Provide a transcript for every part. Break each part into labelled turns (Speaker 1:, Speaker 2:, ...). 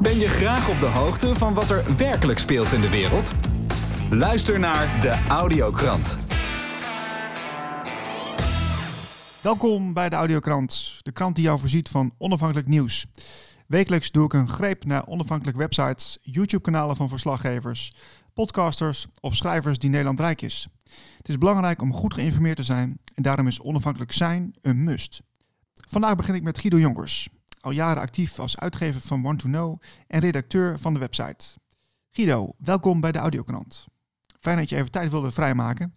Speaker 1: Ben je graag op de hoogte van wat er werkelijk speelt in de wereld? Luister naar de Audiokrant.
Speaker 2: Welkom bij de Audiokrant, de krant die jou voorziet van onafhankelijk nieuws. Wekelijks doe ik een greep naar onafhankelijke websites, YouTube-kanalen van verslaggevers, podcasters of schrijvers die Nederland rijk is. Het is belangrijk om goed geïnformeerd te zijn en daarom is onafhankelijk zijn een must. Vandaag begin ik met Guido Jonkers, al jaren actief als uitgever van Want to Know en redacteur van de website. Guido, welkom bij de Audiokrant. Fijn dat je even tijd wilde vrijmaken.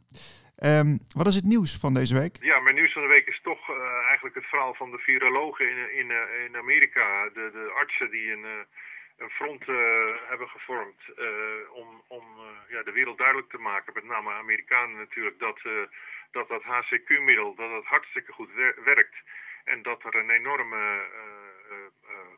Speaker 2: Ehm, wat is het nieuws van deze week?
Speaker 3: Ja, mijn nieuws van de week is toch uh, eigenlijk het verhaal van de virologen in, in, uh, in Amerika. De, de artsen die een, uh, een front hebben gevormd om, om ja, de wereld duidelijk te maken, met name Amerikanen natuurlijk, dat dat, dat HCQ-middel dat het hartstikke goed werkt. En dat er een enorme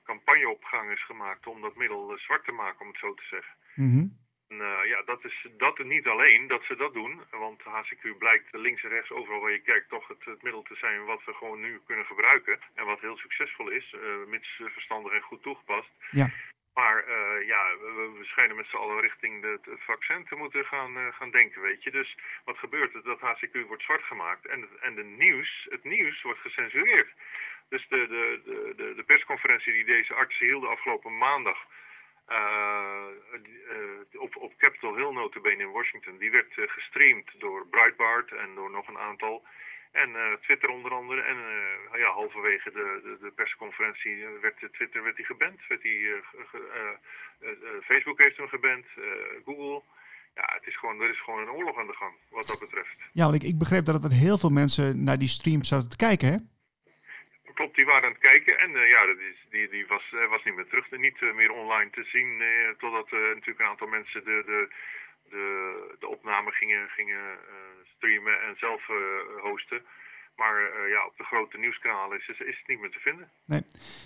Speaker 3: campagneopgang is gemaakt om dat middel zwart te maken, om het zo te zeggen.
Speaker 2: Mm
Speaker 3: uh, ja, dat is dat niet alleen dat ze dat doen. Want HCQ blijkt links en rechts overal waar je kijkt toch het, het, middel te zijn wat we gewoon nu kunnen gebruiken. En wat heel succesvol is, mits verstandig en goed toegepast.
Speaker 2: Ja.
Speaker 3: Maar uh, ja, we, schijnen met z'n allen richting de, het vaccin te moeten gaan, gaan denken, weet je. Dus wat gebeurt er? Dat HCQ wordt zwart gemaakt en, en de nieuws, het nieuws wordt gecensureerd. Dus de, de, de, de persconferentie die deze artsen hielden afgelopen maandag uh, op, op Capitol Hill notabene in Washington. Die werd gestreamd door Breitbart en door nog een aantal. En Twitter onder andere. En ja, halverwege de, de, de persconferentie werd Twitter werd die geband. Werd die, Facebook heeft hem geband. Google. Ja, het is gewoon, er is gewoon een oorlog aan de gang wat dat betreft.
Speaker 2: Ja, want ik, ik begreep dat er heel veel mensen naar die stream zaten te kijken, hè?
Speaker 3: Klopt, die waren aan het kijken en uh, ja, die, die, die was, was niet meer terug, niet uh, meer online te zien, totdat natuurlijk een aantal mensen de, de, de, de opname gingen, gingen streamen en zelf hosten. Maar ja, op de grote nieuwskanalen is, is, is, het niet meer te vinden.
Speaker 2: Nee.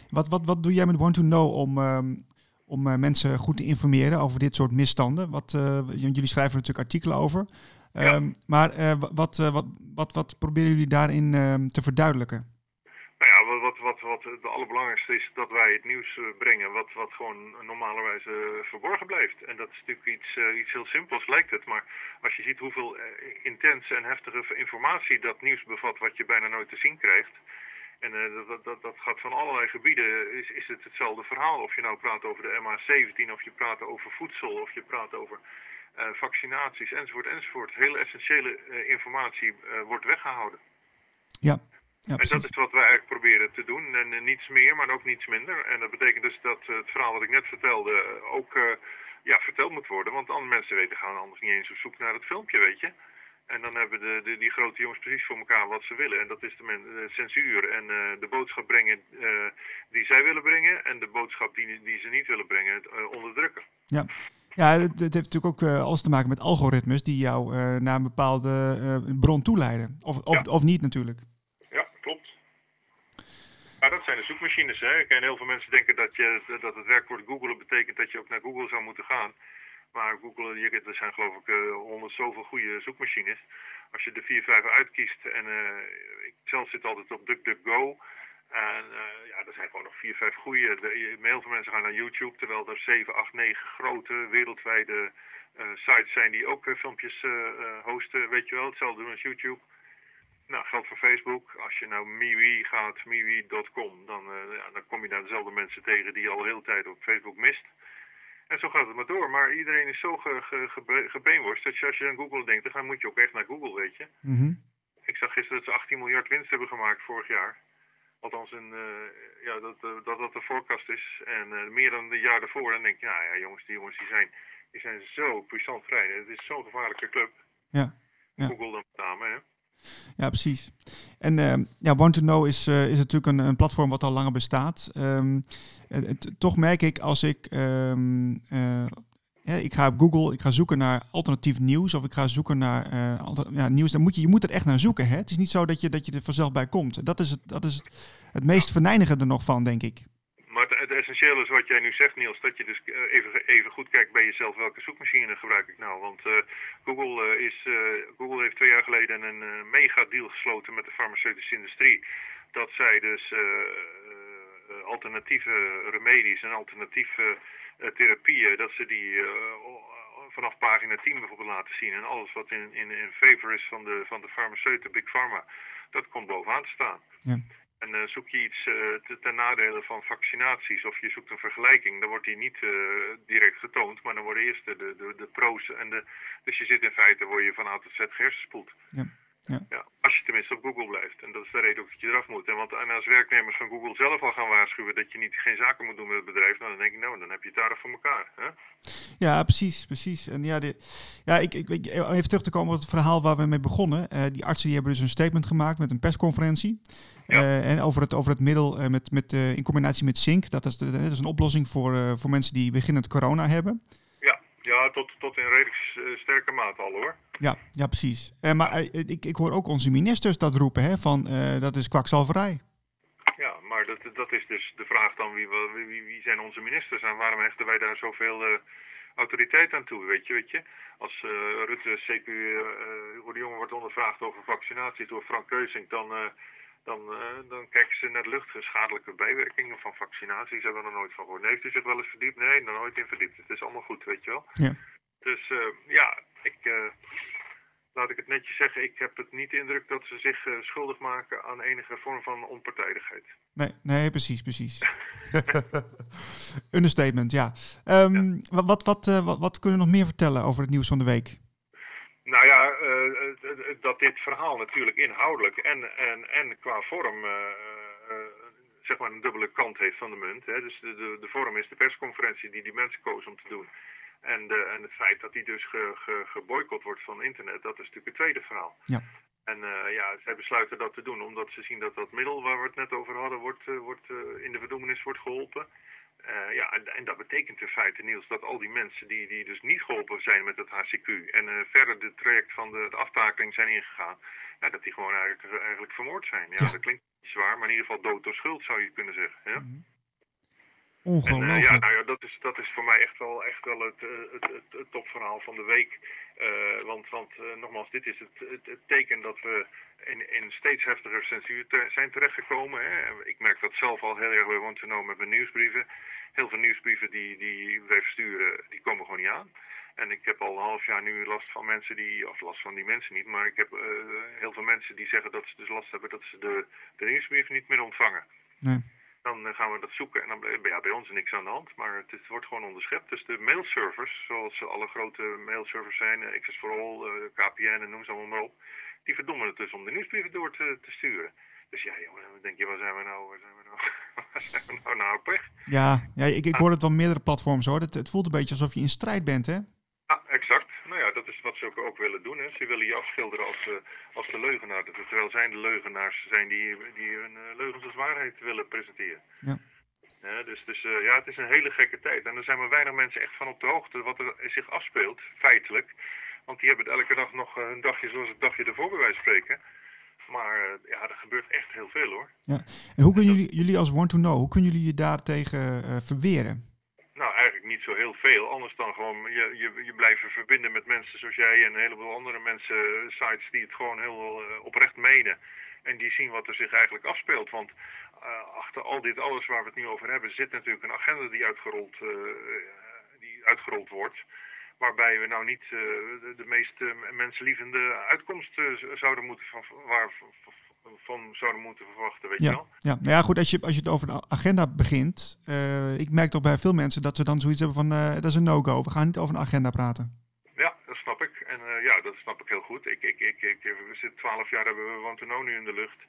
Speaker 2: Wat, wat, wat doe jij met Want to Know om, um, om mensen goed te informeren over dit soort misstanden? Wat, jullie schrijven natuurlijk artikelen over. Ja. Um, maar wat, wat, wat, wat proberen jullie daarin ehm, te verduidelijken?
Speaker 3: Wat, wat, het allerbelangrijkste is dat wij het nieuws brengen wat, wat gewoon normalerwijze verborgen blijft. En dat is natuurlijk iets, uh, iets heel simpels, lijkt het. Maar als je ziet hoeveel intense en heftige informatie dat nieuws bevat wat je bijna nooit te zien krijgt. En dat, dat, dat gaat van allerlei gebieden, is, is het hetzelfde verhaal. Of je nou praat over de MH17, of je praat over voedsel, of je praat over vaccinaties, enzovoort, enzovoort. Hele essentiële informatie wordt weggehouden.
Speaker 2: Ja, ja,
Speaker 3: en dat is wat wij eigenlijk proberen te doen. En uh, niets meer, maar ook niets minder. En dat betekent dus dat uh, het verhaal wat ik net vertelde uh, ook ja, verteld moet worden. Want andere mensen weten gaan anders niet eens op zoek naar het filmpje, weet je. En dan hebben de, de, die grote jongens precies voor elkaar wat ze willen. En dat is de, men, de censuur. En de boodschap brengen die zij willen brengen. En de boodschap die, die ze niet willen brengen, onderdrukken.
Speaker 2: Ja. Ja, het, heeft natuurlijk ook alles te maken met algoritmes die jou naar een bepaalde bron toeleiden. Of, of,
Speaker 3: ja.
Speaker 2: of niet natuurlijk.
Speaker 3: Dat zijn de zoekmachines. Hè. Heel veel mensen denken dat, je, dat het werkwoord googelen betekent dat je ook naar Google zou moeten gaan. Maar Google, er zijn geloof ik honderd uh, zoveel goede zoekmachines. Als je de vier, vijf uitkiest, en uh, ik zelf zit altijd op DuckDuckGo. En uh, ja, er zijn gewoon nog vier, vijf goede. De, heel veel mensen gaan naar YouTube, terwijl er zeven, acht, negen grote wereldwijde sites zijn die ook filmpjes hosten. Weet je wel, hetzelfde doen als YouTube. Nou, geldt voor Facebook. Als je nou MiWi gaat, miwi.com, dan, uh, ja, dan kom je daar dezelfde mensen tegen die je al de hele tijd op Facebook mist. En zo gaat het maar door. Maar iedereen is zo ge, ge, ge, gebrainwashed dat je, als je aan Google denkt, dan moet je ook echt naar Google, weet je.
Speaker 2: Mm -hmm.
Speaker 3: Ik zag gisteren dat ze 18 miljard winst hebben gemaakt vorig jaar. Althans, een, uh, ja, dat, uh, dat dat de voorkast is. En meer dan een jaar daarvoor. Dan denk je, nou ja, jongens, die jongens die zijn, die zijn zo puissant vrij. Het is zo'n gevaarlijke club.
Speaker 2: Ja. ja.
Speaker 3: Google dan met name, hè.
Speaker 2: Ja, precies. En uh, ja, Want to Know is, uh, is natuurlijk een, een, platform wat al langer bestaat. Het, toch merk ik als ik, uh, ja, ik ga op Google, ik ga zoeken naar alternatief nieuws of ik ga zoeken naar ja, nieuws, dan moet je, je moet er echt naar zoeken. Hè? Het is niet zo dat je, dat je er vanzelf bij komt. Dat is het, dat is het, het meest verneinigende nog van, denk ik.
Speaker 3: Het, essentieel is wat jij nu zegt, Niels, dat je dus even, even goed kijkt bij jezelf welke zoekmachine gebruik ik nou. Want uh, Google, uh, is, uh, Google heeft twee jaar geleden een mega deal gesloten met de farmaceutische industrie. Dat zij dus alternatieve remedies en alternatieve therapieën, dat ze die vanaf pagina 10 bijvoorbeeld laten zien. En alles wat in, in, in favor is van de, van de farmaceuten, Big Pharma, dat komt bovenaan te staan. Ja. En uh, zoek je iets uh, ten nadele van vaccinaties of je zoekt een vergelijking, dan wordt die niet uh, direct getoond, maar dan worden eerst de, de, de pro's en de. Dus je zit in feite, word je van A tot Z gehersenspoeld. Ja. Ja. ja. als je tenminste op Google blijft. En dat is de reden ook dat je eraf moet. En, want, en als werknemers van Google zelf al gaan waarschuwen dat je niet, geen zaken moet doen met het bedrijf, nou, dan denk ik, nou, dan heb je het daar voor elkaar. Hè?
Speaker 2: Ja, precies, precies. En ja, de, ja ik, ik, even terug te komen op het verhaal waar we mee begonnen. Uh, die artsen die hebben dus een statement gemaakt met een persconferentie. Ja. Uh, en over het, over het middel uh, met, met, in combinatie met zink. Dat is, de, dat is een oplossing voor, voor mensen die beginnend corona hebben.
Speaker 3: Ja, tot, tot in redelijk eh, sterke mate al hoor.
Speaker 2: Ja, ja precies. Uh, maar uh, ik, ik hoor ook onze ministers dat roepen, hè, van dat is kwakzalverij.
Speaker 3: Ja, maar dat, dat is dus de vraag dan, wie, wie, wie zijn onze ministers en waarom hechten wij daar zoveel autoriteit aan toe, weet je, weet je. Als Rutte, CQ, uh, de Jonge wordt ondervraagd over vaccinatie door Frank Keusing, dan dan, uh, dan kijken ze naar de lucht. Schadelijke bijwerkingen van vaccinaties hebben we er nooit van gehoord. heeft u zich wel eens verdiept? Nee, nog nooit in verdiept. Het is allemaal goed, weet je wel. Ja. Dus uh, ja, ik, uh, laat ik het netjes zeggen, ik heb het niet de indruk dat ze zich schuldig maken aan enige vorm van onpartijdigheid.
Speaker 2: Nee, nee precies, precies. Understatement, ja. Um, ja. Wat, wat, wat, wat kunnen we nog meer vertellen over het nieuws van de week?
Speaker 3: Nou ja, uh, dat dit verhaal natuurlijk inhoudelijk en, en, en qua vorm uh, zeg maar een dubbele kant heeft van de munt. Hè. Dus de, de, de vorm is de persconferentie die die mensen kozen om te doen. En, de, en het feit dat die dus ge, ge, geboycott wordt van internet, dat is natuurlijk het tweede verhaal. Ja. En uh, ja, zij besluiten dat te doen omdat ze zien dat dat middel waar we het net over hadden, wordt, uh, wordt uh, in de verdoemenis wordt geholpen. Uh, ja, en, en, dat betekent in feite, Niels, dat al die mensen die, die dus niet geholpen zijn met het HCQ en uh, verder het traject van de, de aftakeling zijn ingegaan, ja, dat die gewoon eigenlijk, eigenlijk vermoord zijn. Ja, dat klinkt zwaar, maar in ieder geval dood door schuld zou je kunnen zeggen. Ja? Mm -hmm.
Speaker 2: Ongelooflijk. En, uh,
Speaker 3: ja, nou ja, dat is, dat is voor mij echt wel, echt wel het, het, het, het topverhaal van de week. Uh, want want uh, nogmaals, dit is het, teken dat we in, in steeds heftiger censuur te, zijn terechtgekomen. Hè. Ik merk dat zelf al heel erg bij Want to Know met mijn nieuwsbrieven. Heel veel nieuwsbrieven die, die wij versturen, die komen gewoon niet aan. En ik heb al een half jaar nu last van mensen die, of last van die mensen niet, maar ik heb heel veel mensen die zeggen dat ze dus last hebben dat ze de, de nieuwsbrief niet meer ontvangen. Nee dan gaan we dat zoeken. En dan ja, bij ons niks aan de hand, maar het, wordt gewoon onderschept. Dus de mailservers, zoals alle grote mailservers zijn, eh, Access for All, eh, KPN en noem ze allemaal maar op, die verdommen het dus om de nieuwsbrieven door te, sturen. Dus ja, jongen, dan denk je, waar zijn we nou, waar zijn we nou, waar zijn we nou, nou op?
Speaker 2: Ja, ja ik, ik hoor het van meerdere platforms hoor. Het, het voelt een beetje alsof je in strijd bent, hè?
Speaker 3: Ja, exact. Nou ja, dat is wat ze ook, ook willen doen. Hè. Ze willen je afschilderen als, uh, als de leugenaar. Terwijl zij de leugenaars zijn die, die hun uh, leugens als waarheid willen presenteren. Ja. Ja, dus dus uh, ja, het is een hele gekke tijd. En er zijn maar weinig mensen echt van op de hoogte wat er zich afspeelt, feitelijk. Want die hebben elke dag nog een dagje zoals het dagje ervoor bij wijze van spreken. Maar ja, er gebeurt echt heel veel hoor.
Speaker 2: Ja. En hoe kunnen jullie, jullie als Want to Know, hoe kunnen jullie je daartegen verweren?
Speaker 3: Eigenlijk niet zo heel veel. Anders dan gewoon je, je, je blijven verbinden met mensen zoals jij en een heleboel andere mensen, sites die het gewoon heel uh, oprecht menen. En die zien wat er zich eigenlijk afspeelt. Want uh, achter al dit alles waar we het nu over hebben, zit natuurlijk een agenda die uitgerold, die uitgerold wordt. Waarbij we nou niet de, de, meest menslievende uitkomst zouden moeten van, waar, van zouden moeten verwachten, weet
Speaker 2: ja,
Speaker 3: je wel?
Speaker 2: Ja, maar ja, goed, als je, als je het over de agenda begint, uh, ik merk toch bij veel mensen dat ze dan zoiets hebben van, uh, dat is een no-go, we gaan niet over een agenda praten.
Speaker 3: Ja, dat snap ik. En uh, ja, dat snap ik heel goed. Ik, ik, ik, ik, we zitten twaalf jaar, hebben we Wantono nu in de lucht.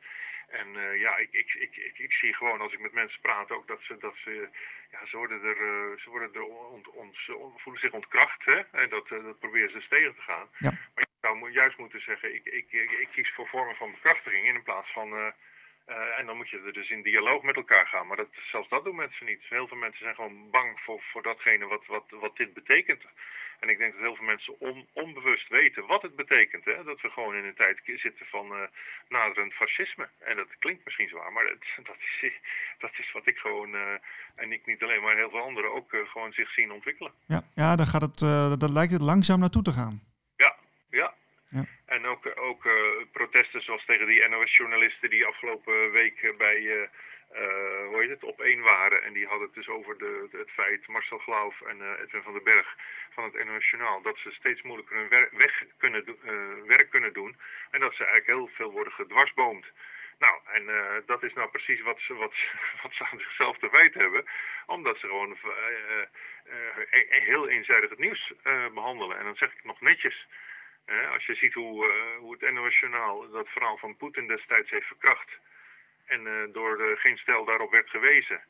Speaker 3: En uh, ja, ik, ik, ik, ik, ik, zie gewoon als ik met mensen praat ook dat ze, dat ze, ja, ze worden er, uh, ze worden er ont, ont, voelen zich ontkracht. Hè? En dat, uh, dat proberen ze tegen te gaan. Ja. Maar zou juist moeten zeggen, ik, ik, ik, kies voor vormen van bekrachtiging in plaats van... Uh, en dan moet je er dus in dialoog met elkaar gaan. Maar dat, zelfs dat doen mensen niet. Heel veel mensen zijn gewoon bang voor, voor datgene wat, wat, wat dit betekent. En ik denk dat heel veel mensen on, onbewust weten wat het betekent. Hè? Dat we gewoon in een tijd zitten van uh, naderend fascisme. En dat klinkt misschien zwaar, maar dat, dat, is, dat is wat ik gewoon, en ik niet alleen, maar heel veel anderen ook gewoon zich zien ontwikkelen.
Speaker 2: Ja, ja dan, gaat het, dan lijkt het langzaam naartoe te gaan.
Speaker 3: Ook, ook protesten zoals tegen die NOS-journalisten die afgelopen week bij hoe heet het, op één waren. En die hadden het dus over de, het feit, Marcel Glauf en Edwin van den Berg van het Internationaal, dat ze steeds moeilijker hun weg kunnen, werk kunnen doen. En dat ze eigenlijk heel veel worden gedwarsboomd. Nou, en dat is nou precies wat ze, wat, wat aan zichzelf te wijten hebben. Omdat ze gewoon heel eenzijdig het nieuws behandelen. En dan zeg ik nog netjes. Als je ziet hoe, hoe het internationaal dat verhaal van Poetin destijds heeft verkracht. En door geen stel daarop werd gewezen.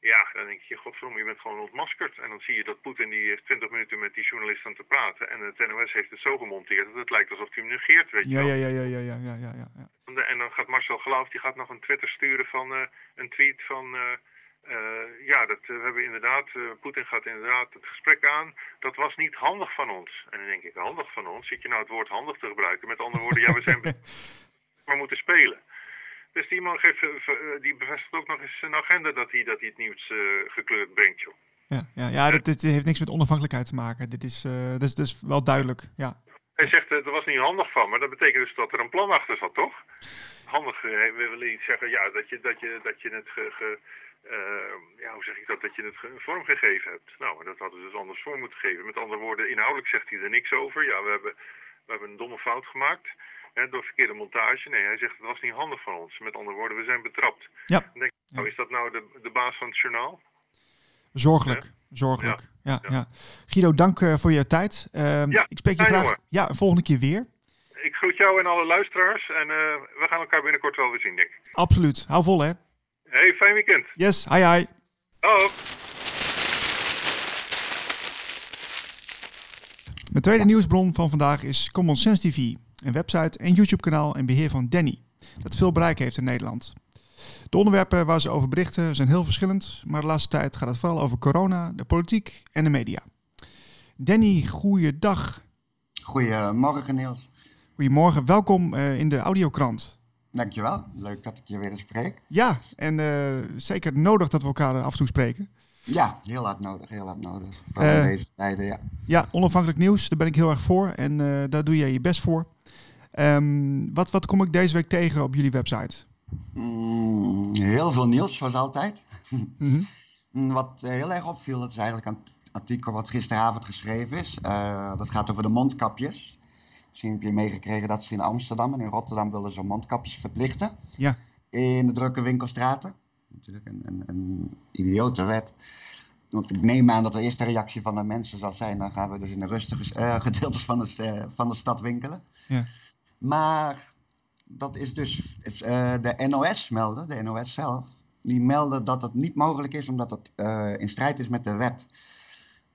Speaker 3: Ja, dan denk je, godverdomme, je bent gewoon ontmaskerd. En dan zie je dat Poetin die heeft 20 minuten met die journalist aan te praten. En het NOS heeft het zo gemonteerd dat het lijkt alsof hij hem negeert, weet je
Speaker 2: ja,
Speaker 3: wel.
Speaker 2: Ja, ja, ja, ja, ja, ja, ja,
Speaker 3: ja. En dan gaat Marcel Geloof, die gaat nog een Twitter sturen van uh, een tweet van... Uh, uh, ja, dat, we hebben inderdaad, Poetin gaat inderdaad het gesprek aan. Dat was niet handig van ons. En dan denk ik, handig van ons? Zit je nou het woord handig te gebruiken? Met andere woorden, ja, we zijn maar moeten spelen. Dus die man geeft, die bevestigt ook nog eens een agenda dat hij, dat hij het nieuws uh, gekleurd brengt, joh.
Speaker 2: Ja, ja, ja dit, dit, heeft niks met onafhankelijkheid te maken. Dit is, dit is wel duidelijk, ja.
Speaker 3: Hij zegt, dat was niet handig van me. Dat betekent dus dat er een plan achter zat, toch? Handig, we willen iets zeggen, ja, dat je, dat je, dat je het ge, ge ja, hoe zeg ik dat, dat je het vorm gegeven hebt. Nou, dat hadden ze dus anders vorm moeten geven. Met andere woorden, inhoudelijk zegt hij er niks over. Ja, we hebben, we hebben een domme fout gemaakt door verkeerde montage. Nee, hij zegt het was niet handig van ons. Met andere woorden, we zijn betrapt.
Speaker 2: Ja.
Speaker 3: Dan denk ik, nou, is dat nou de, de baas van het journaal?
Speaker 2: Zorgelijk, ja. zorgelijk. Ja. Ja, Guido, dank uh, voor je tijd. Uh, ik spreek je graag jongen. ja, een volgende keer weer.
Speaker 3: Ik groet jou en alle luisteraars en uh, we gaan elkaar binnenkort wel weer zien, denk ik.
Speaker 2: Absoluut. Hou vol, hè.
Speaker 3: Hey, fijn weekend.
Speaker 2: Yes, hi hi.
Speaker 3: Oh.
Speaker 2: Mijn tweede nieuwsbron van vandaag is Common Sense TV. Een website en YouTube-kanaal in beheer van Danny, dat veel bereik heeft in Nederland. De onderwerpen waar ze over berichten zijn heel verschillend, maar de laatste tijd gaat het vooral over corona, de politiek en de media. Danny, goeiedag.
Speaker 4: Goedemorgen Niels.
Speaker 2: Goedemorgen, welkom uh, in de audiokrant.
Speaker 4: Dankjewel, leuk dat ik je weer eens spreek.
Speaker 2: Ja, en uh, zeker nodig dat we elkaar af en toe spreken.
Speaker 4: Ja, heel hard nodig, heel hard nodig. Voor uh, deze tijden, ja.
Speaker 2: Ja, onafhankelijk nieuws, daar ben ik heel erg voor en uh, daar doe jij je best voor. Um, wat, wat kom ik deze week tegen op jullie website?
Speaker 4: Mm, heel veel nieuws, zoals altijd. Mm -hmm. wat heel erg opviel, dat is eigenlijk een artikel wat gisteravond geschreven is. Uh, dat gaat over de mondkapjes. Misschien heb je meegekregen dat ze in Amsterdam en in Rotterdam willen ze mondkapjes verplichten.
Speaker 2: Ja.
Speaker 4: In de drukke winkelstraten. Natuurlijk een, een, een idiote wet. Want ik neem aan dat de eerste reactie van de mensen zal zijn: dan gaan we dus in de rustige uh, gedeeltes van de, van de stad winkelen.
Speaker 2: Ja.
Speaker 4: Maar dat is dus uh, de NOS melden, de NOS zelf. Die melden dat het niet mogelijk is omdat het uh, in strijd is met de wet.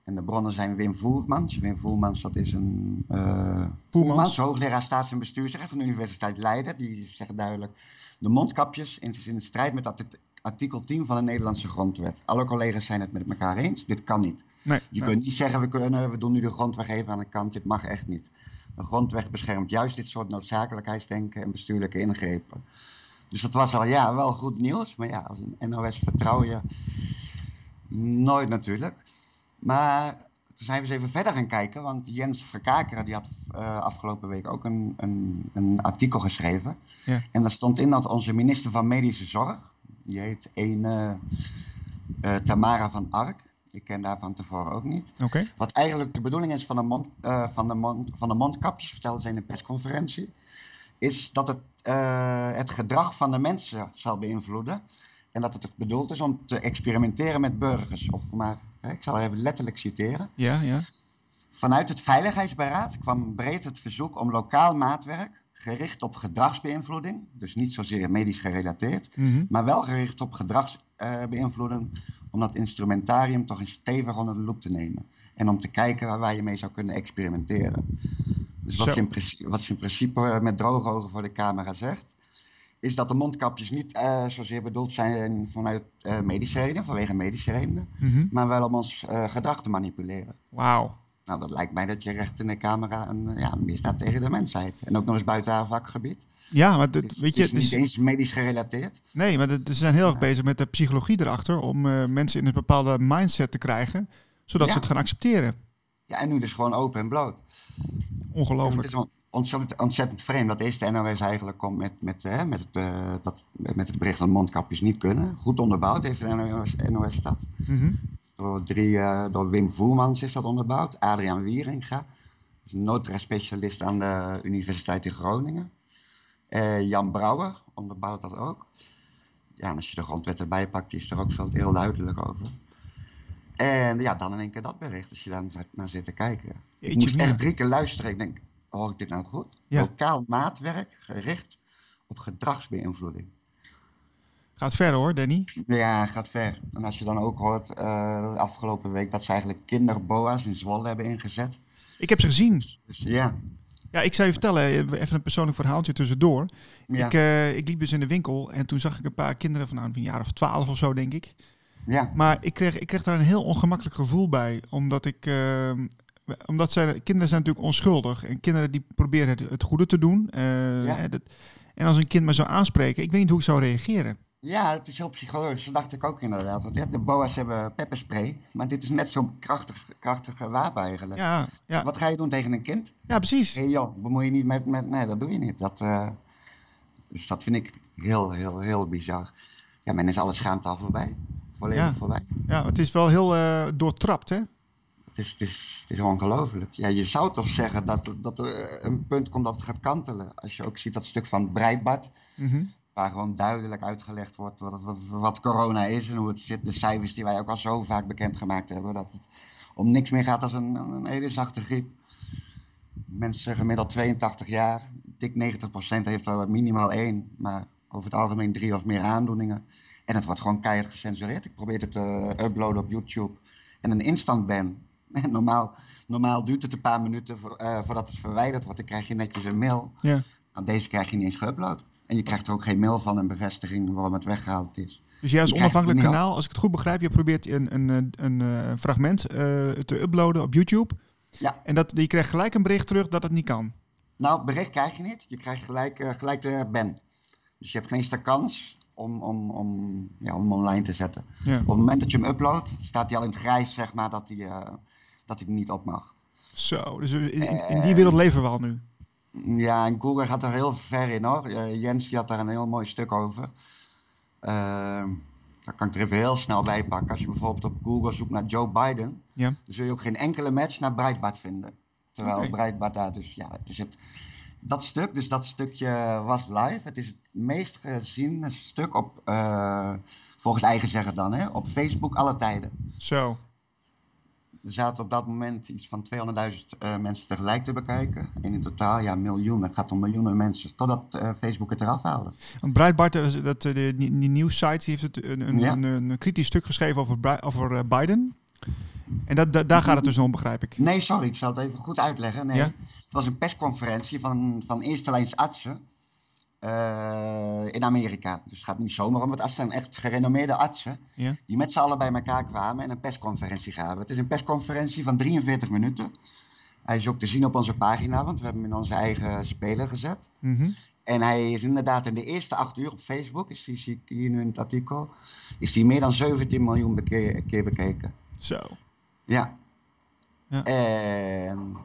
Speaker 4: En de bronnen zijn Wim Voermans. Wim Voermans, dat is een uh, Voermans, hoogleraar staats- en bestuursrecht van de Universiteit Leiden. Die zegt duidelijk, de mondkapjes is in strijd met artikel 10 van de Nederlandse grondwet. Alle collega's zijn het met elkaar eens, dit kan niet.
Speaker 2: Nee,
Speaker 4: je
Speaker 2: nee.
Speaker 4: kunt niet zeggen, we, kunnen, we doen nu de grondweg even aan de kant, dit mag echt niet. De grondweg beschermt juist dit soort noodzakelijkheidsdenken en bestuurlijke ingrepen. Dus dat was al ja, wel goed nieuws. Maar ja, als een NOS vertrouw je nooit natuurlijk. Maar toen zijn we eens even verder gaan kijken. Want Jens Verkakeren die had uh, afgelopen week ook een, een, een artikel geschreven.
Speaker 2: Ja.
Speaker 4: En daar stond in dat onze minister van Medische Zorg, die heet een uh, Tamara van Ark. Ik ken daar van tevoren ook niet.
Speaker 2: Okay.
Speaker 4: Wat eigenlijk de bedoeling is van de, mond, uh, van de, mond, van de mondkapjes, vertelde ze in een persconferentie, is dat het het gedrag van de mensen zal beïnvloeden. En dat het bedoeld is om te experimenteren met burgers. Of maar, ik zal even letterlijk citeren.
Speaker 2: Ja, ja.
Speaker 4: Vanuit het Veiligheidsberaad kwam breed het verzoek om lokaal maatwerk gericht op gedragsbeïnvloeding, dus niet zozeer medisch gerelateerd,
Speaker 2: mm -hmm.
Speaker 4: maar wel gericht op gedragsbeïnvloeding, uh, om dat instrumentarium toch eens stevig onder de loep te nemen. En om te kijken waar, waar je mee zou kunnen experimenteren. Dus wat, ze in, wat ze in principe met droge ogen voor de camera zegt, is dat de mondkapjes niet uh, zozeer bedoeld zijn vanuit uh, medische redenen, vanwege medische redenen,
Speaker 2: mm -hmm.
Speaker 4: maar wel om ons gedrag te manipuleren.
Speaker 2: Wauw.
Speaker 4: Nou, dat lijkt mij dat je recht in de camera een ja, misdaad tegen de mensheid. En ook nog eens buiten haar vakgebied.
Speaker 2: Ja, maar dat,
Speaker 4: is,
Speaker 2: weet je...
Speaker 4: is niet eens medisch gerelateerd.
Speaker 2: Nee, maar ze zijn heel erg ja. bezig met de psychologie erachter... om mensen in een bepaalde mindset te krijgen... zodat
Speaker 4: ja.
Speaker 2: ze het gaan accepteren.
Speaker 4: Ja, en nu dus gewoon open en bloot.
Speaker 2: Ongelooflijk.
Speaker 4: En het ontzettend, ontzettend vreemd dat eerst de NOS eigenlijk komt met, met, hè, met, het, eh, dat, met het bericht dat mondkapjes niet kunnen. Goed onderbouwd heeft de NOS, NOS dat.
Speaker 2: Mhm.
Speaker 4: Door, drie, eh, door Wim Voermans is dat onderbouwd. Adriaan Wieringa, is een noodrespecialist aan de Universiteit in Groningen. Eh, Jan Brouwer onderbouwt dat ook. Ja, en als je de grondwet erbij pakt, die is er ook zo heel duidelijk over. En ja, dan in één keer dat bericht, als je daar naar zit te kijken. ik moest echt drie keer luisteren. Ik denk, hoor ik dit nou goed?
Speaker 2: Ja.
Speaker 4: Lokaal maatwerk gericht op gedragsbeïnvloeding.
Speaker 2: Gaat verder hoor, Danny.
Speaker 4: Ja, gaat ver. En als je dan ook hoort, eh, de afgelopen week, dat ze eigenlijk kinderboa's in Zwolle hebben ingezet.
Speaker 2: Ik heb ze gezien.
Speaker 4: Dus ja,
Speaker 2: Ja, ik zou je vertellen, even een persoonlijk verhaaltje tussendoor.
Speaker 4: ja,
Speaker 2: Ik, eh, ik liep dus in de winkel en toen zag ik een paar kinderen van, nou, van een jaar of twaalf of zo, denk ik.
Speaker 4: ja,
Speaker 2: Maar ik kreeg, ik kreeg daar een heel ongemakkelijk gevoel bij. Omdat ik. eh, omdat zij, kinderen zijn natuurlijk onschuldig. En kinderen die proberen het, het goede te doen. eh,
Speaker 4: Ja.
Speaker 2: hè, dat, en als een kind me zou aanspreken, ik weet niet hoe ik zou reageren.
Speaker 4: ja, het is heel psychologisch. Dat dacht ik ook inderdaad. Want de boa's hebben pepperspray, maar dit is net zo'n krachtig, krachtige wapen eigenlijk.
Speaker 2: Ja, ja,
Speaker 4: Wat ga je doen tegen een kind?
Speaker 2: ja precies.
Speaker 4: Hey, joh, bemoei je niet met, met... Nee, dat doe je niet. Dat, eh, dus dat vind ik heel, heel, heel bizar. Ja, men is alle schaamte al voorbij. Volledig
Speaker 2: Ja.
Speaker 4: voorbij.
Speaker 2: Ja, het is wel heel eh, doortrapt, hè?
Speaker 4: Het is, het is, het is ongelooflijk. Ja, je zou toch zeggen dat, dat er een punt komt dat het gaat kantelen. Als je ook ziet dat stuk van Breitbart,
Speaker 2: Mhm.
Speaker 4: waar gewoon duidelijk uitgelegd wordt wat, wat corona is en hoe het zit. De cijfers die wij ook al zo vaak bekendgemaakt hebben. Dat het om niks meer gaat als een, een hele zachte griep. Mensen gemiddeld 82 jaar, dik 90% heeft er minimaal één, maar over het algemeen drie of meer aandoeningen. En het wordt gewoon keihard gecensureerd. Ik probeer het te uploaden op YouTube en een instant ban. Normaal, normaal duurt het een paar minuten voor, eh, voordat het verwijderd wordt. Dan krijg je netjes een mail.
Speaker 2: Ja.
Speaker 4: Nou, deze krijg je niet eens geüpload. En je krijgt er ook geen mail van een bevestiging waarom het weggehaald is.
Speaker 2: Dus jij als onafhankelijk kanaal, als ik het goed begrijp, je probeert een, een, een, eh, fragment eh, te uploaden op YouTube.
Speaker 4: Ja.
Speaker 2: En dat, je krijgt gelijk een bericht terug dat het niet kan.
Speaker 4: Nou, bericht krijg je niet. Je krijgt gelijk, gelijk de ban. Dus je hebt geen kans om, om, om, ja, om online te zetten.
Speaker 2: Ja.
Speaker 4: Op het moment dat je hem uploadt, staat hij al in het grijs, zeg maar, dat hij, dat er niet op mag.
Speaker 2: Zo, dus in, in- die wereld leven we al nu.
Speaker 4: Ja, en Google gaat er heel ver in hoor. Eh, Jens die had daar een heel mooi stuk over. Ehm daar kan ik er even heel snel bij pakken. Als je bijvoorbeeld op Google zoekt naar Joe Biden,
Speaker 2: Ja.
Speaker 4: dan zul je ook geen enkele match naar Breitbart vinden. Terwijl
Speaker 2: Oké.
Speaker 4: Breitbart daar dus, ja, het is het. Dat stuk, dus dat stukje was live. Het is het meest geziene stuk op, eh, volgens eigen zeggen dan, hè, op Facebook alle tijden.
Speaker 2: Zo.
Speaker 4: Er zaten op dat moment iets van 200.000 eh, mensen tegelijk te bekijken. En in totaal, ja, miljoenen. Het gaat om miljoenen mensen. Totdat eh, Facebook het eraf haalde.
Speaker 2: Breitbart, eh, dat, eh, die, die nieuwssite, die heeft het een, een,
Speaker 4: Ja.
Speaker 2: een, een kritisch stuk geschreven over, over Biden. En dat, daar gaat het dus om, begrijp ik.
Speaker 4: Nee, sorry, ik zal het even goed uitleggen. Nee,
Speaker 2: Ja?
Speaker 4: Het was een persconferentie van, van eerste lijns artsen eh, in Amerika. Dus het gaat niet zomaar om, want het zijn echt gerenommeerde artsen.
Speaker 2: Ja.
Speaker 4: Die met z'n allen bij elkaar kwamen en een persconferentie gaven. Het is een persconferentie van 43 minuten. Hij is ook te zien op onze pagina, want we hebben hem in onze eigen speler gezet.
Speaker 2: Mhm.
Speaker 4: En hij is inderdaad in de eerste acht uur op Facebook, is die, zie ik hier nu in het artikel, is die meer dan 17 miljoen beke- keer bekeken.
Speaker 2: Zo.
Speaker 4: Ja.
Speaker 2: Ja.
Speaker 4: En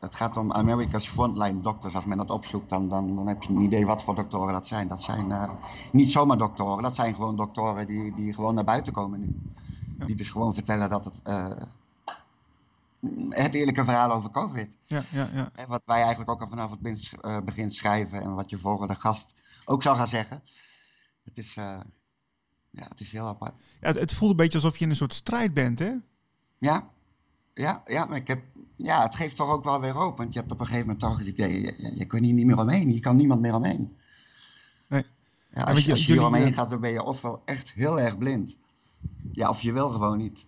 Speaker 4: het gaat om America's Frontline Doctors. Als men dat opzoekt, dan, dan, dan heb je een idee wat voor doktoren dat zijn. Dat zijn eh, niet zomaar doktoren, dat zijn gewoon doktoren die, die gewoon naar buiten komen nu.
Speaker 2: Ja.
Speaker 4: Die dus gewoon vertellen dat het, eh, het eerlijke verhaal over COVID.
Speaker 2: Ja, ja, ja.
Speaker 4: Wat wij eigenlijk ook al vanaf het begin, eh, begin schrijven en wat je volgende gast ook zal gaan zeggen. Het is, ja, het is heel apart.
Speaker 2: ja het, het voelt een beetje alsof je in een soort strijd bent, hè?
Speaker 4: Ja, ja, ja, maar ik heb, ja, het geeft toch ook wel weer hoop. Want je hebt op een gegeven moment toch het idee, je, je, je kunt hier niet meer omheen. Je kan niemand meer omheen.
Speaker 2: Nee.
Speaker 4: Ja, als,
Speaker 2: je-
Speaker 4: als je hier omheen
Speaker 2: eh,
Speaker 4: gaat, dan ben je ofwel echt heel erg blind. Ja, of je wil gewoon niet.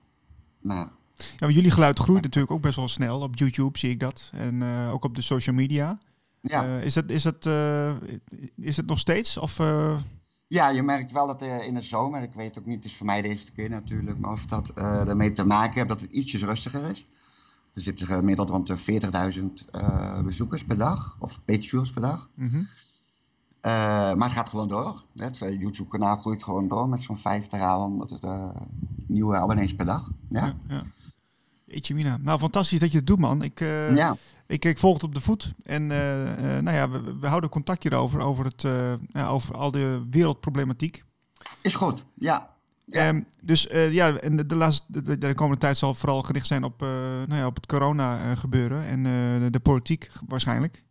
Speaker 4: Maar
Speaker 2: Ja, maar jullie geluid groeit natuurlijk ook best wel snel. Op YouTube zie ik dat. En eh, ook op de social media.
Speaker 4: ja,
Speaker 2: Eh, is, dat, is, dat, is het nog steeds? Of,
Speaker 4: ja, je merkt wel dat in de zomer, ik weet ook niet, het is voor mij de eerste keer natuurlijk, maar of dat ermee te maken heeft dat het ietsjes rustiger is. Er zitten gemiddeld rond de 40.000 eh, bezoekers per dag, of pageviews per dag.
Speaker 2: mhm.
Speaker 4: Eh, maar het gaat gewoon door. Het eh, YouTube-kanaal groeit gewoon door met zo'n 50 à 100 eh, nieuwe abonnees per dag. Ja.
Speaker 2: Ja, ja. Jeetje mina. Nou, fantastisch dat je het doet, man. Ik, ja. ik, ik volg het op de voet. En nou ja, we, we, houden contact hierover, over, het, over al de wereldproblematiek.
Speaker 4: Is goed, ja.
Speaker 2: Ja. Um, dus ja, en de, de, laatste, de, de, komende tijd zal vooral gericht zijn op, nou ja, op het corona gebeuren en de, de politiek waarschijnlijk.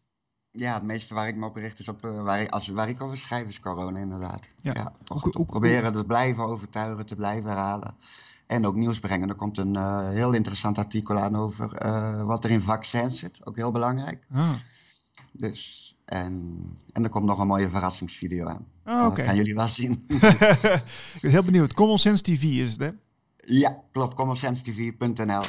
Speaker 4: Ja, het meeste waar ik me op richt is op waar, ik, als, waar ik over schrijf is corona inderdaad. Ja, ja toch, toch proberen te blijven overtuigen, te blijven herhalen en ook nieuws brengen. Er komt een uh, heel interessant artikel aan over uh, wat er in vaccins zit. Ook heel belangrijk. Ah. Dus, en, en er komt nog een mooie verrassingsvideo aan. Oh, Dat gaan jullie wel zien.
Speaker 2: ik ben heel benieuwd. Common Sense TV is het, hè?
Speaker 4: Ja, klopt. commonsensentv.nl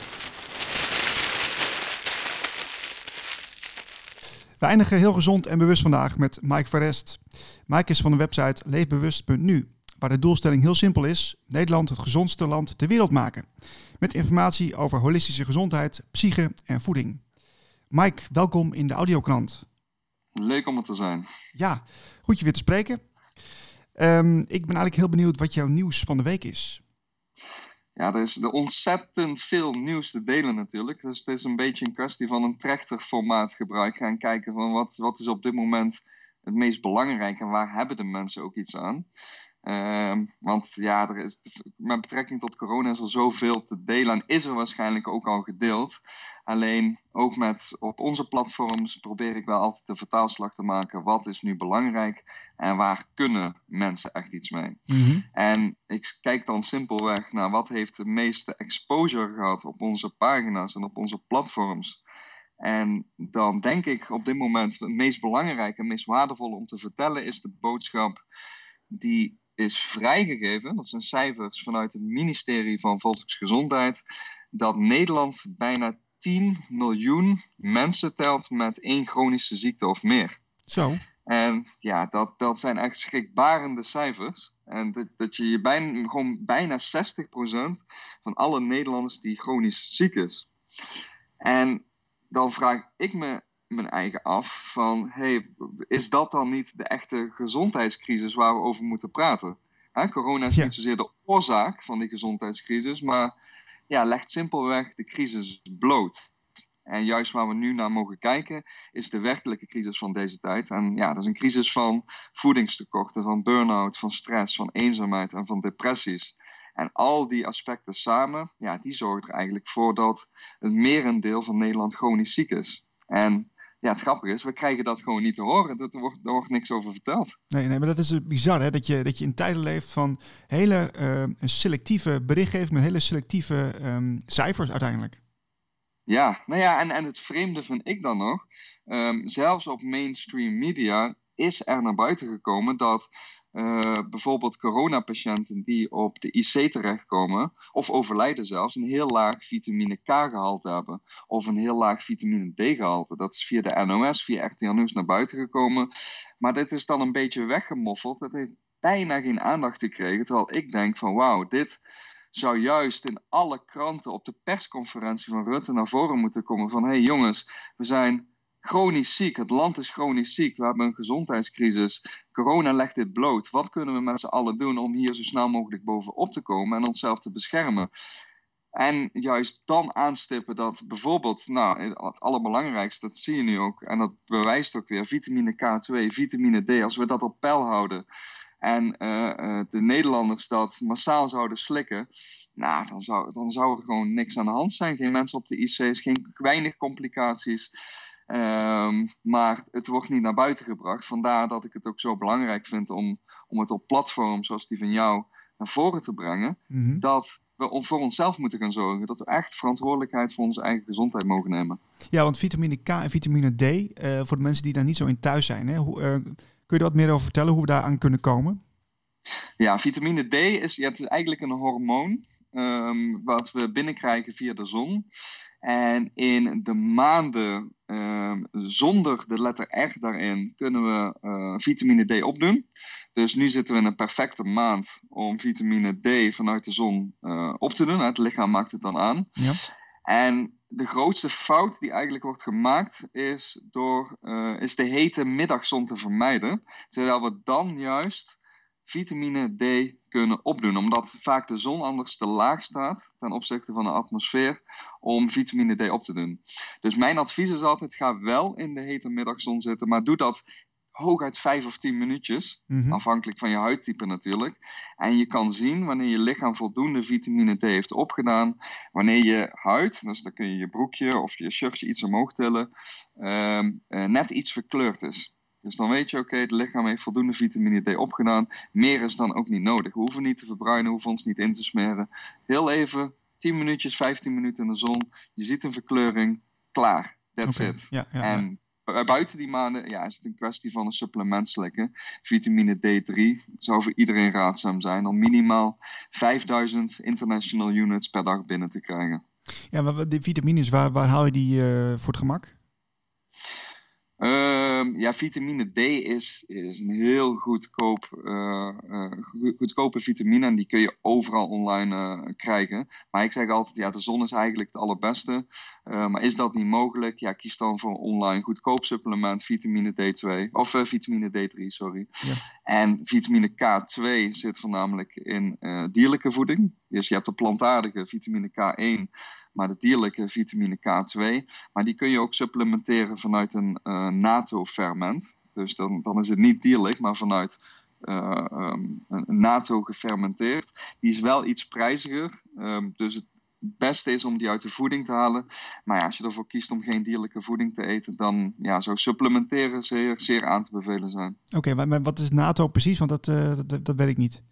Speaker 2: We eindigen heel gezond en bewust vandaag met Mike Verrest. Mike is van de website leefbewust.nu waar de doelstelling heel simpel is: Nederland het gezondste land ter wereld maken. Met informatie over holistische gezondheid, psyche en voeding. Mike, welkom in de Audiokrant.
Speaker 5: Leuk om er te zijn.
Speaker 2: Ja, goed je weer te spreken. Um, ik ben eigenlijk heel benieuwd wat jouw nieuws van de week is.
Speaker 5: Ja, er is ontzettend veel nieuws te delen natuurlijk. Dus het is een beetje een kwestie van een trechterformaat gebruiken. En kijken van wat, wat is op dit moment het meest belangrijk en waar hebben de mensen ook iets aan. Um, want ja, er is, met betrekking tot corona is er zoveel te delen en is er waarschijnlijk ook al gedeeld. Alleen ook met op onze platforms probeer ik wel altijd de vertaalslag te maken. Wat is nu belangrijk en waar kunnen mensen echt iets mee? Mm En ik kijk dan simpelweg naar wat heeft de meeste exposure gehad op onze pagina's en op onze platforms. En dan denk ik op dit moment het meest belangrijke en meest waardevolle om te vertellen is de boodschap die is vrijgegeven, dat zijn cijfers vanuit het ministerie van Volksgezondheid, dat Nederland bijna 10 miljoen mensen telt met één chronische ziekte of meer.
Speaker 2: Zo.
Speaker 5: En ja, dat, dat zijn echt schrikbarende cijfers. En dat, dat je bijna, gewoon bijna 60% van alle Nederlanders die chronisch ziek is. En dan vraag ik me mijn eigen af van, hey, is dat dan niet de echte gezondheidscrisis waar we over moeten praten? Hè, corona is niet zozeer de oorzaak van die gezondheidscrisis, maar ja, legt simpelweg de crisis bloot. En juist waar we nu naar mogen kijken, is de werkelijke crisis van deze tijd. En ja, dat is een crisis van voedingstekorten, van burn-out, van stress, van eenzaamheid en van depressies. En al die aspecten samen, ja, die zorgen er eigenlijk voor dat het merendeel van Nederland chronisch ziek is. En ja, het grappige is, we krijgen dat gewoon niet te horen. Er wordt, er wordt niks over verteld.
Speaker 2: Nee, nee, maar dat is bizar, hè? Dat je, dat je in tijden leeft van hele uh, selectieve berichtgeving met hele selectieve um, cijfers uiteindelijk.
Speaker 5: Ja, nou ja, en, en het vreemde vind ik dan nog, um, zelfs op mainstream media is er naar buiten gekomen dat uh, bijvoorbeeld coronapatiënten die op de IC terechtkomen, of overlijden zelfs, een heel laag vitamine K-gehalte hebben. Of een heel laag vitamine D-gehalte. Dat is via de NOS, via RTL naar buiten gekomen. Maar dit is dan een beetje weggemoffeld. Dat heeft bijna geen aandacht gekregen. Terwijl ik denk van wauw, dit zou juist in alle kranten op de persconferentie van Rutte naar voren moeten komen. Van hé hey jongens, we zijn chronisch ziek. Het land is chronisch ziek. We hebben een gezondheidscrisis. Corona legt dit bloot. Wat kunnen we met z'n allen doen om hier zo snel mogelijk bovenop te komen en onszelf te beschermen? En juist dan aanstippen dat bijvoorbeeld, nou, het allerbelangrijkste, dat zie je nu ook, en dat bewijst ook weer, vitamine K2, vitamine D, als we dat op peil houden en uh, uh, de Nederlanders dat massaal zouden slikken, nou, dan zou, dan zou er gewoon niks aan de hand zijn. Geen mensen op de IC's, geen weinig complicaties. Um, maar het wordt niet naar buiten gebracht. Vandaar dat ik het ook zo belangrijk vind om, om het op platforms zoals die van jou naar voren te brengen. Mm-hmm. Dat we voor onszelf moeten gaan zorgen. Dat we echt verantwoordelijkheid voor onze eigen gezondheid mogen nemen.
Speaker 2: Ja, want vitamine K en vitamine D, uh, voor de mensen die daar niet zo in thuis zijn, hè, hoe, uh, kun je er wat meer over vertellen hoe we daar aan kunnen komen?
Speaker 5: Ja, vitamine D is, ja, het is eigenlijk een hormoon um, wat we binnenkrijgen via de zon. En in de maanden uh, zonder de letter R daarin kunnen we uh, vitamine D opdoen. Dus nu zitten we in een perfecte maand om vitamine D vanuit de zon uh, op te doen. Het lichaam maakt het dan aan. Ja. En de grootste fout die eigenlijk wordt gemaakt is, door, is de hete middagzon te vermijden. Terwijl we dan juist vitamine D kunnen opdoen. Omdat vaak de zon anders te laag staat ten opzichte van de atmosfeer om vitamine D op te doen. Dus mijn advies is altijd: ga wel in de hete middagzon zitten, maar doe dat hooguit 5 of 10 minuutjes.
Speaker 2: Mhm.
Speaker 5: Afhankelijk van je huidtype natuurlijk. En je kan zien wanneer je lichaam voldoende vitamine D heeft opgedaan. Wanneer je huid, dus dan kun je je broekje of je shirtje iets omhoog tillen, ehm, eh, net iets verkleurd is. Dus dan weet je, oké, het lichaam heeft voldoende vitamine D opgedaan. Meer is dan ook niet nodig. We hoeven niet te verbruinen, hoeven ons niet in te smeren. Heel even, 10 minuutjes, 15 minuten in de zon. Je ziet een verkleuring, klaar. That's it.
Speaker 2: Ja, ja, ja.
Speaker 5: En bu- buiten die maanden ja, is het een kwestie van een supplement slikken. Vitamine D3 zou voor iedereen raadzaam zijn om minimaal 5000 international units per dag binnen te krijgen.
Speaker 2: ja maar die vitamines, waar, waar haal je die eh, voor het gemak?
Speaker 5: Ehm, ja, vitamine D is, is een heel goedkoop, eh, eh, go- goedkope vitamine en die kun je overal online eh, krijgen. Maar ik zeg altijd, ja, de zon is eigenlijk het allerbeste. Maar is dat niet mogelijk? Ja, kies dan voor een online goedkoop supplement, vitamine D2, of vitamine D3, sorry.
Speaker 2: Ja.
Speaker 5: En vitamine K2 zit voornamelijk in dierlijke voeding. Dus je hebt de plantaardige vitamine K1, maar de dierlijke vitamine K2. Maar die kun je ook supplementeren vanuit een eh NATO-ferment. Dus dan, dan is het niet dierlijk, maar vanuit eh, ehm, een NATO gefermenteerd. Die is wel iets prijziger. ehm, dus het beste is om die uit de voeding te halen. Maar ja, als je ervoor kiest om geen dierlijke voeding te eten, dan ja, zou supplementeren zeer, zeer aan te bevelen zijn.
Speaker 2: Oké, maar, maar wat is NATO precies? Want dat, eh, dat, dat weet ik niet.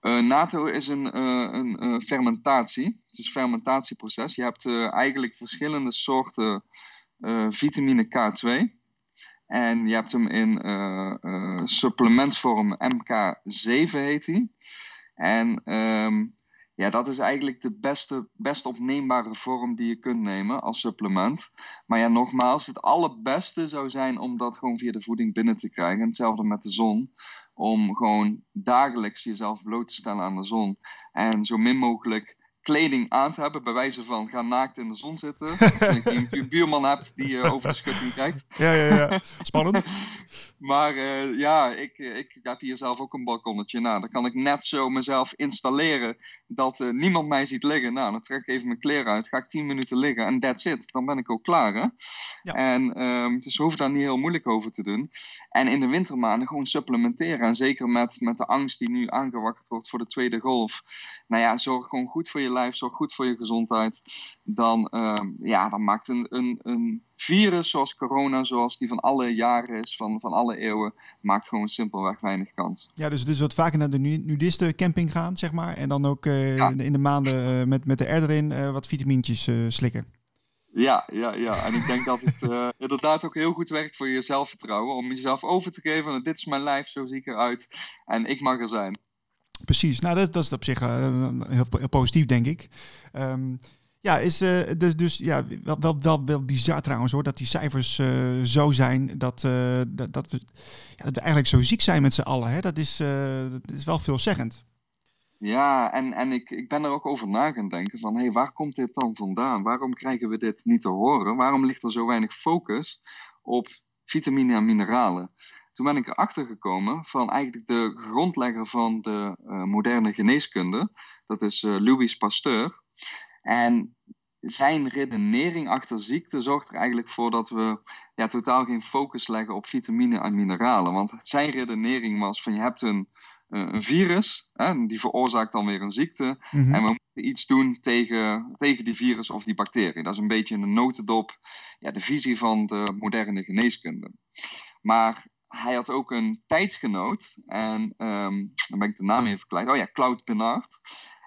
Speaker 5: Eh, NATO is een, eh, een eh, fermentatie. Het is een fermentatieproces. Je hebt eigenlijk verschillende soorten vitamine K2. En je hebt hem in supplementvorm MK7 heet die. En ehm, ja, dat is eigenlijk de beste, best opneembare vorm die je kunt nemen als supplement. Maar ja, nogmaals, het allerbeste zou zijn om dat gewoon via de voeding binnen te krijgen. En hetzelfde met de zon. Om gewoon dagelijks jezelf bloot te stellen aan de zon. En zo min mogelijk kleding aan te hebben. Bij wijze van ga naakt in de zon zitten. Als je een bu- buurman hebt die je over de schutting kijkt.
Speaker 2: Ja, ja, ja. Spannend.
Speaker 5: Maar eh, ja, ik, eh, ik heb hier zelf ook een balkonnetje. Nou, dan kan ik net zo mezelf installeren dat niemand mij ziet liggen. Nou, dan trek ik even mijn kleren uit, ga ik 10 minuten liggen en that's it. Dan ben ik ook klaar, hè?
Speaker 2: Ja.
Speaker 5: En ehm, dus hoeven daar niet heel moeilijk over te doen. En in de wintermaanden gewoon supplementeren. En zeker met, met de angst die nu aangewakkerd wordt voor de tweede golf. Nou ja, zorg gewoon goed voor je lijf, zorg goed voor je gezondheid. Dan, ehm, ja, dan maakt een, een, een virus zoals corona, zoals die van alle jaren is, van, van alle eeuwen, maakt gewoon simpelweg weinig kans.
Speaker 2: Ja, dus, dus wat vaker naar de nu- nudistencamping gaan, zeg maar. En dan ook eh,
Speaker 5: Ja.
Speaker 2: in de- in de maanden eh, met, met de R erin eh, wat vitamintjes slikken.
Speaker 5: Ja, ja, ja. En ik denk dat het inderdaad ook heel goed werkt voor je zelfvertrouwen. Om jezelf over te geven. Dit is mijn lijf, zo zie ik eruit. En ik mag er zijn.
Speaker 2: Precies, nou dat, dat is op zich eh, heel, heel positief, denk ik. Ehm, ja, is eh, dus, dus ja, wel, wel, wel, wel bizar trouwens hoor, dat die cijfers eh, zo zijn dat, dat, dat, we, ja, dat eigenlijk zo ziek zijn met z'n allen. Hè? Dat, is, dat is wel veelzeggend.
Speaker 5: Ja, en, en ik, ik ben er ook over na gaan denken van, hé, hey, waar komt dit dan vandaan? Waarom krijgen we dit niet te horen? Waarom ligt er zo weinig focus op vitamine en mineralen? Toen ben ik erachter gekomen van eigenlijk de grondlegger van de eh, moderne geneeskunde. Dat is eh, Louis Pasteur. En zijn redenering achter ziekte zorgt er eigenlijk voor dat we ja, totaal geen focus leggen op vitamine en mineralen. Want zijn redenering was van je hebt een, eh, een virus, hè, die veroorzaakt dan weer een ziekte.
Speaker 2: Mhm.
Speaker 5: En we moeten iets doen tegen, tegen die virus of die bacterie. Dat is een beetje in een notendop ja, de visie van de moderne geneeskunde. Maar hij had ook een tijdsgenoot, en ehm, dan ben ik de naam even kwijt. Oh ja, Claude Bernard.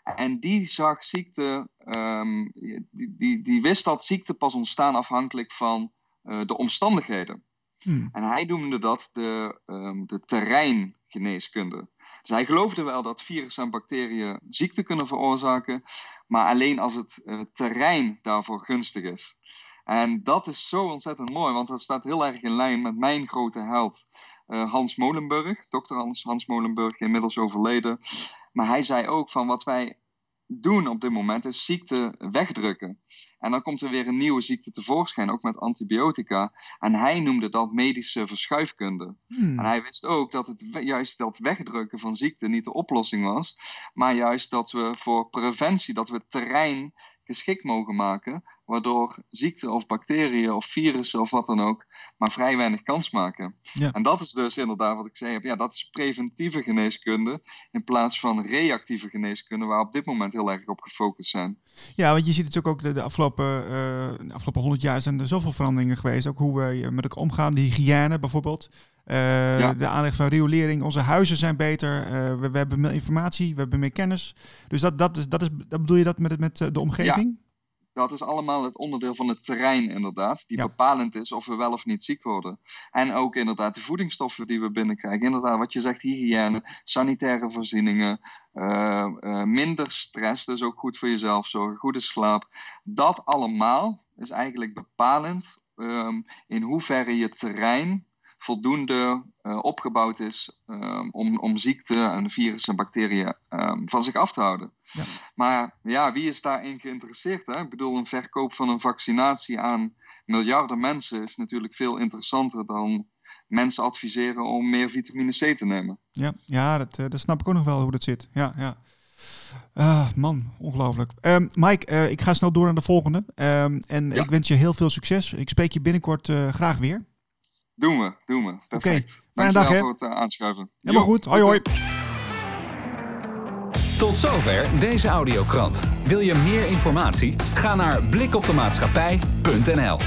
Speaker 5: En die zag ziekte, ehm, die, die, die wist dat ziekte pas ontstaan afhankelijk van eh, de omstandigheden.
Speaker 2: Hmm.
Speaker 5: En hij noemde dat de, ehm, de terreingeneeskunde. Dus hij geloofde wel dat virussen en bacteriën ziekte kunnen veroorzaken, maar alleen als het eh, terrein daarvoor gunstig is. En dat is zo ontzettend mooi, want dat staat heel erg in lijn met mijn grote held eh, Hans Molenburg, dokter Hans, Hans Molenburg, inmiddels overleden. Maar hij zei ook van wat wij doen op dit moment is ziekte wegdrukken. En dan komt er weer een nieuwe ziekte tevoorschijn, ook met antibiotica. En hij noemde dat medische verschuifkunde.
Speaker 2: Hmm.
Speaker 5: En hij wist ook dat het juist dat wegdrukken van ziekte niet de oplossing was, maar juist dat we voor preventie, dat we het terrein geschikt mogen maken, waardoor ziekte of bacteriën of virussen of wat dan ook maar vrij weinig kans maken.
Speaker 2: Ja.
Speaker 5: En dat is dus inderdaad wat ik zei heb, ja, dat is preventieve geneeskunde in plaats van reactieve geneeskunde, waar we op dit moment heel erg op gefocust zijn.
Speaker 2: Ja, want je ziet natuurlijk ook de, de afgelopen, eh, de afgelopen 100 jaar zijn er zoveel veranderingen geweest. Ook hoe we met elkaar omgaan, de hygiëne bijvoorbeeld. Uh,
Speaker 5: Ja.
Speaker 2: De aanleg van riolering, onze huizen zijn beter, eh, we, we hebben meer informatie, we hebben meer kennis. Dus dat, dat, is, dat, is, dat bedoel je dat met, met eh, de omgeving?
Speaker 5: Dat is allemaal het onderdeel van het terrein, inderdaad, die
Speaker 2: Ja.
Speaker 5: bepalend is of we wel of niet ziek worden. En ook inderdaad de voedingsstoffen die we binnenkrijgen. Inderdaad, wat je zegt, hygiëne, sanitaire voorzieningen, eh, eh, minder stress, dus ook goed voor jezelf zorgen, goede slaap. Dat allemaal is eigenlijk bepalend ehm, in hoeverre je terrein voldoende eh, opgebouwd is ehm, om, om ziekte en virussen en bacteriën ehm, van zich af te houden.
Speaker 2: Ja.
Speaker 5: Maar ja, wie is daarin geïnteresseerd? Hè? Ik bedoel, een verkoop van een vaccinatie aan miljarden mensen is natuurlijk veel interessanter dan mensen adviseren om meer vitamine C te nemen.
Speaker 2: Ja, ja dat, eh, dat snap ik ook nog wel hoe dat zit. Ja, ja. Ah, man, ongelooflijk. Ehm, Mike, eh, ik ga snel door naar de volgende. En
Speaker 5: Ja.
Speaker 2: ik wens je heel veel succes. Ik spreek je binnenkort graag weer.
Speaker 5: Doen we, doen we. Perfect.
Speaker 2: fijne
Speaker 5: Dankjewel
Speaker 2: dag, hè?
Speaker 5: voor het eh, aanschuiven.
Speaker 2: Helemaal goed. Hoi, hoi.
Speaker 1: Tot zover deze audiokrant. Wil je meer informatie? Ga naar blikopdemaatschappij.nl